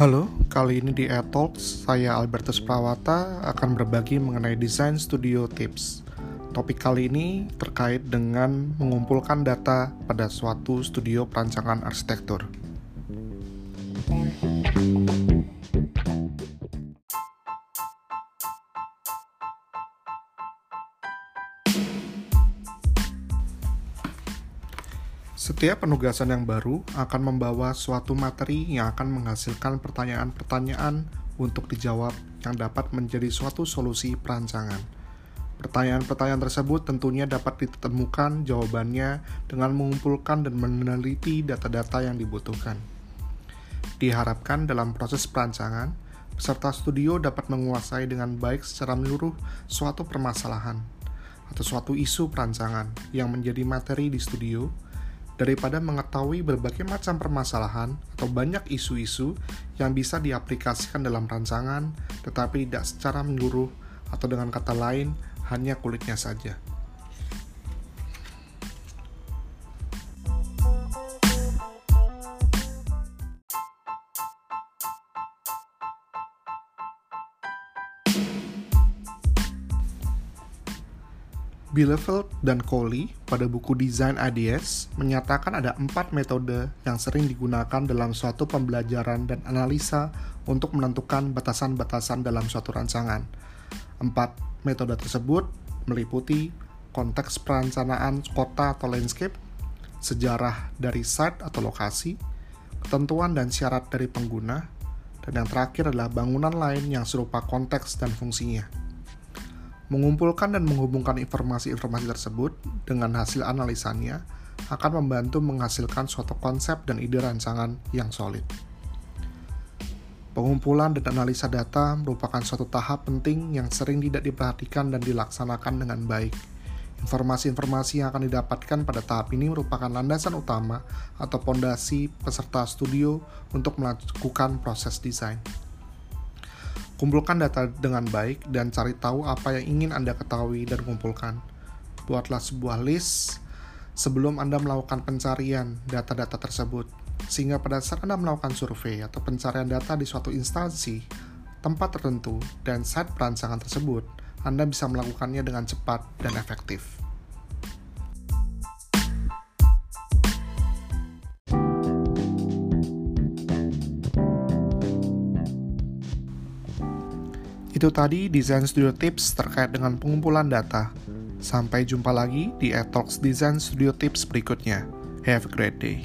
Halo, kali ini di Talks, saya Albertus Prawata akan berbagi mengenai desain studio tips. Topik kali ini terkait dengan mengumpulkan data pada suatu studio perancangan arsitektur. Setiap penugasan yang baru akan membawa suatu materi yang akan menghasilkan pertanyaan-pertanyaan untuk dijawab yang dapat menjadi suatu solusi perancangan. Pertanyaan-pertanyaan tersebut tentunya dapat ditemukan jawabannya dengan mengumpulkan dan meneliti data-data yang dibutuhkan. Diharapkan dalam proses perancangan, peserta studio dapat menguasai dengan baik secara menyeluruh suatu permasalahan atau suatu isu perancangan yang menjadi materi di studio daripada mengetahui berbagai macam permasalahan atau banyak isu-isu yang bisa diaplikasikan dalam rancangan, tetapi tidak secara menyeluruh atau dengan kata lain hanya kulitnya saja. Bielefeld dan Coley pada buku Design Ideas menyatakan ada empat metode yang sering digunakan dalam suatu pembelajaran dan analisa untuk menentukan batasan-batasan dalam suatu rancangan. Empat metode tersebut meliputi konteks perencanaan kota atau landscape, sejarah dari site atau lokasi, ketentuan dan syarat dari pengguna, dan yang terakhir adalah bangunan lain yang serupa konteks dan fungsinya. Mengumpulkan dan menghubungkan informasi-informasi tersebut dengan hasil analisanya akan membantu menghasilkan suatu konsep dan ide rancangan yang solid. Pengumpulan dan analisa data merupakan suatu tahap penting yang sering tidak diperhatikan dan dilaksanakan dengan baik. Informasi-informasi yang akan didapatkan pada tahap ini merupakan landasan utama atau pondasi peserta studio untuk melakukan proses desain. Kumpulkan data dengan baik dan cari tahu apa yang ingin Anda ketahui dan kumpulkan. Buatlah sebuah list sebelum Anda melakukan pencarian data-data tersebut, sehingga pada saat Anda melakukan survei atau pencarian data di suatu instansi, tempat tertentu, dan site perancangan tersebut, Anda bisa melakukannya dengan cepat dan efektif. Itu tadi desain studio tips terkait dengan pengumpulan data. Sampai jumpa lagi di Etalks Design Studio Tips berikutnya. Have a great day.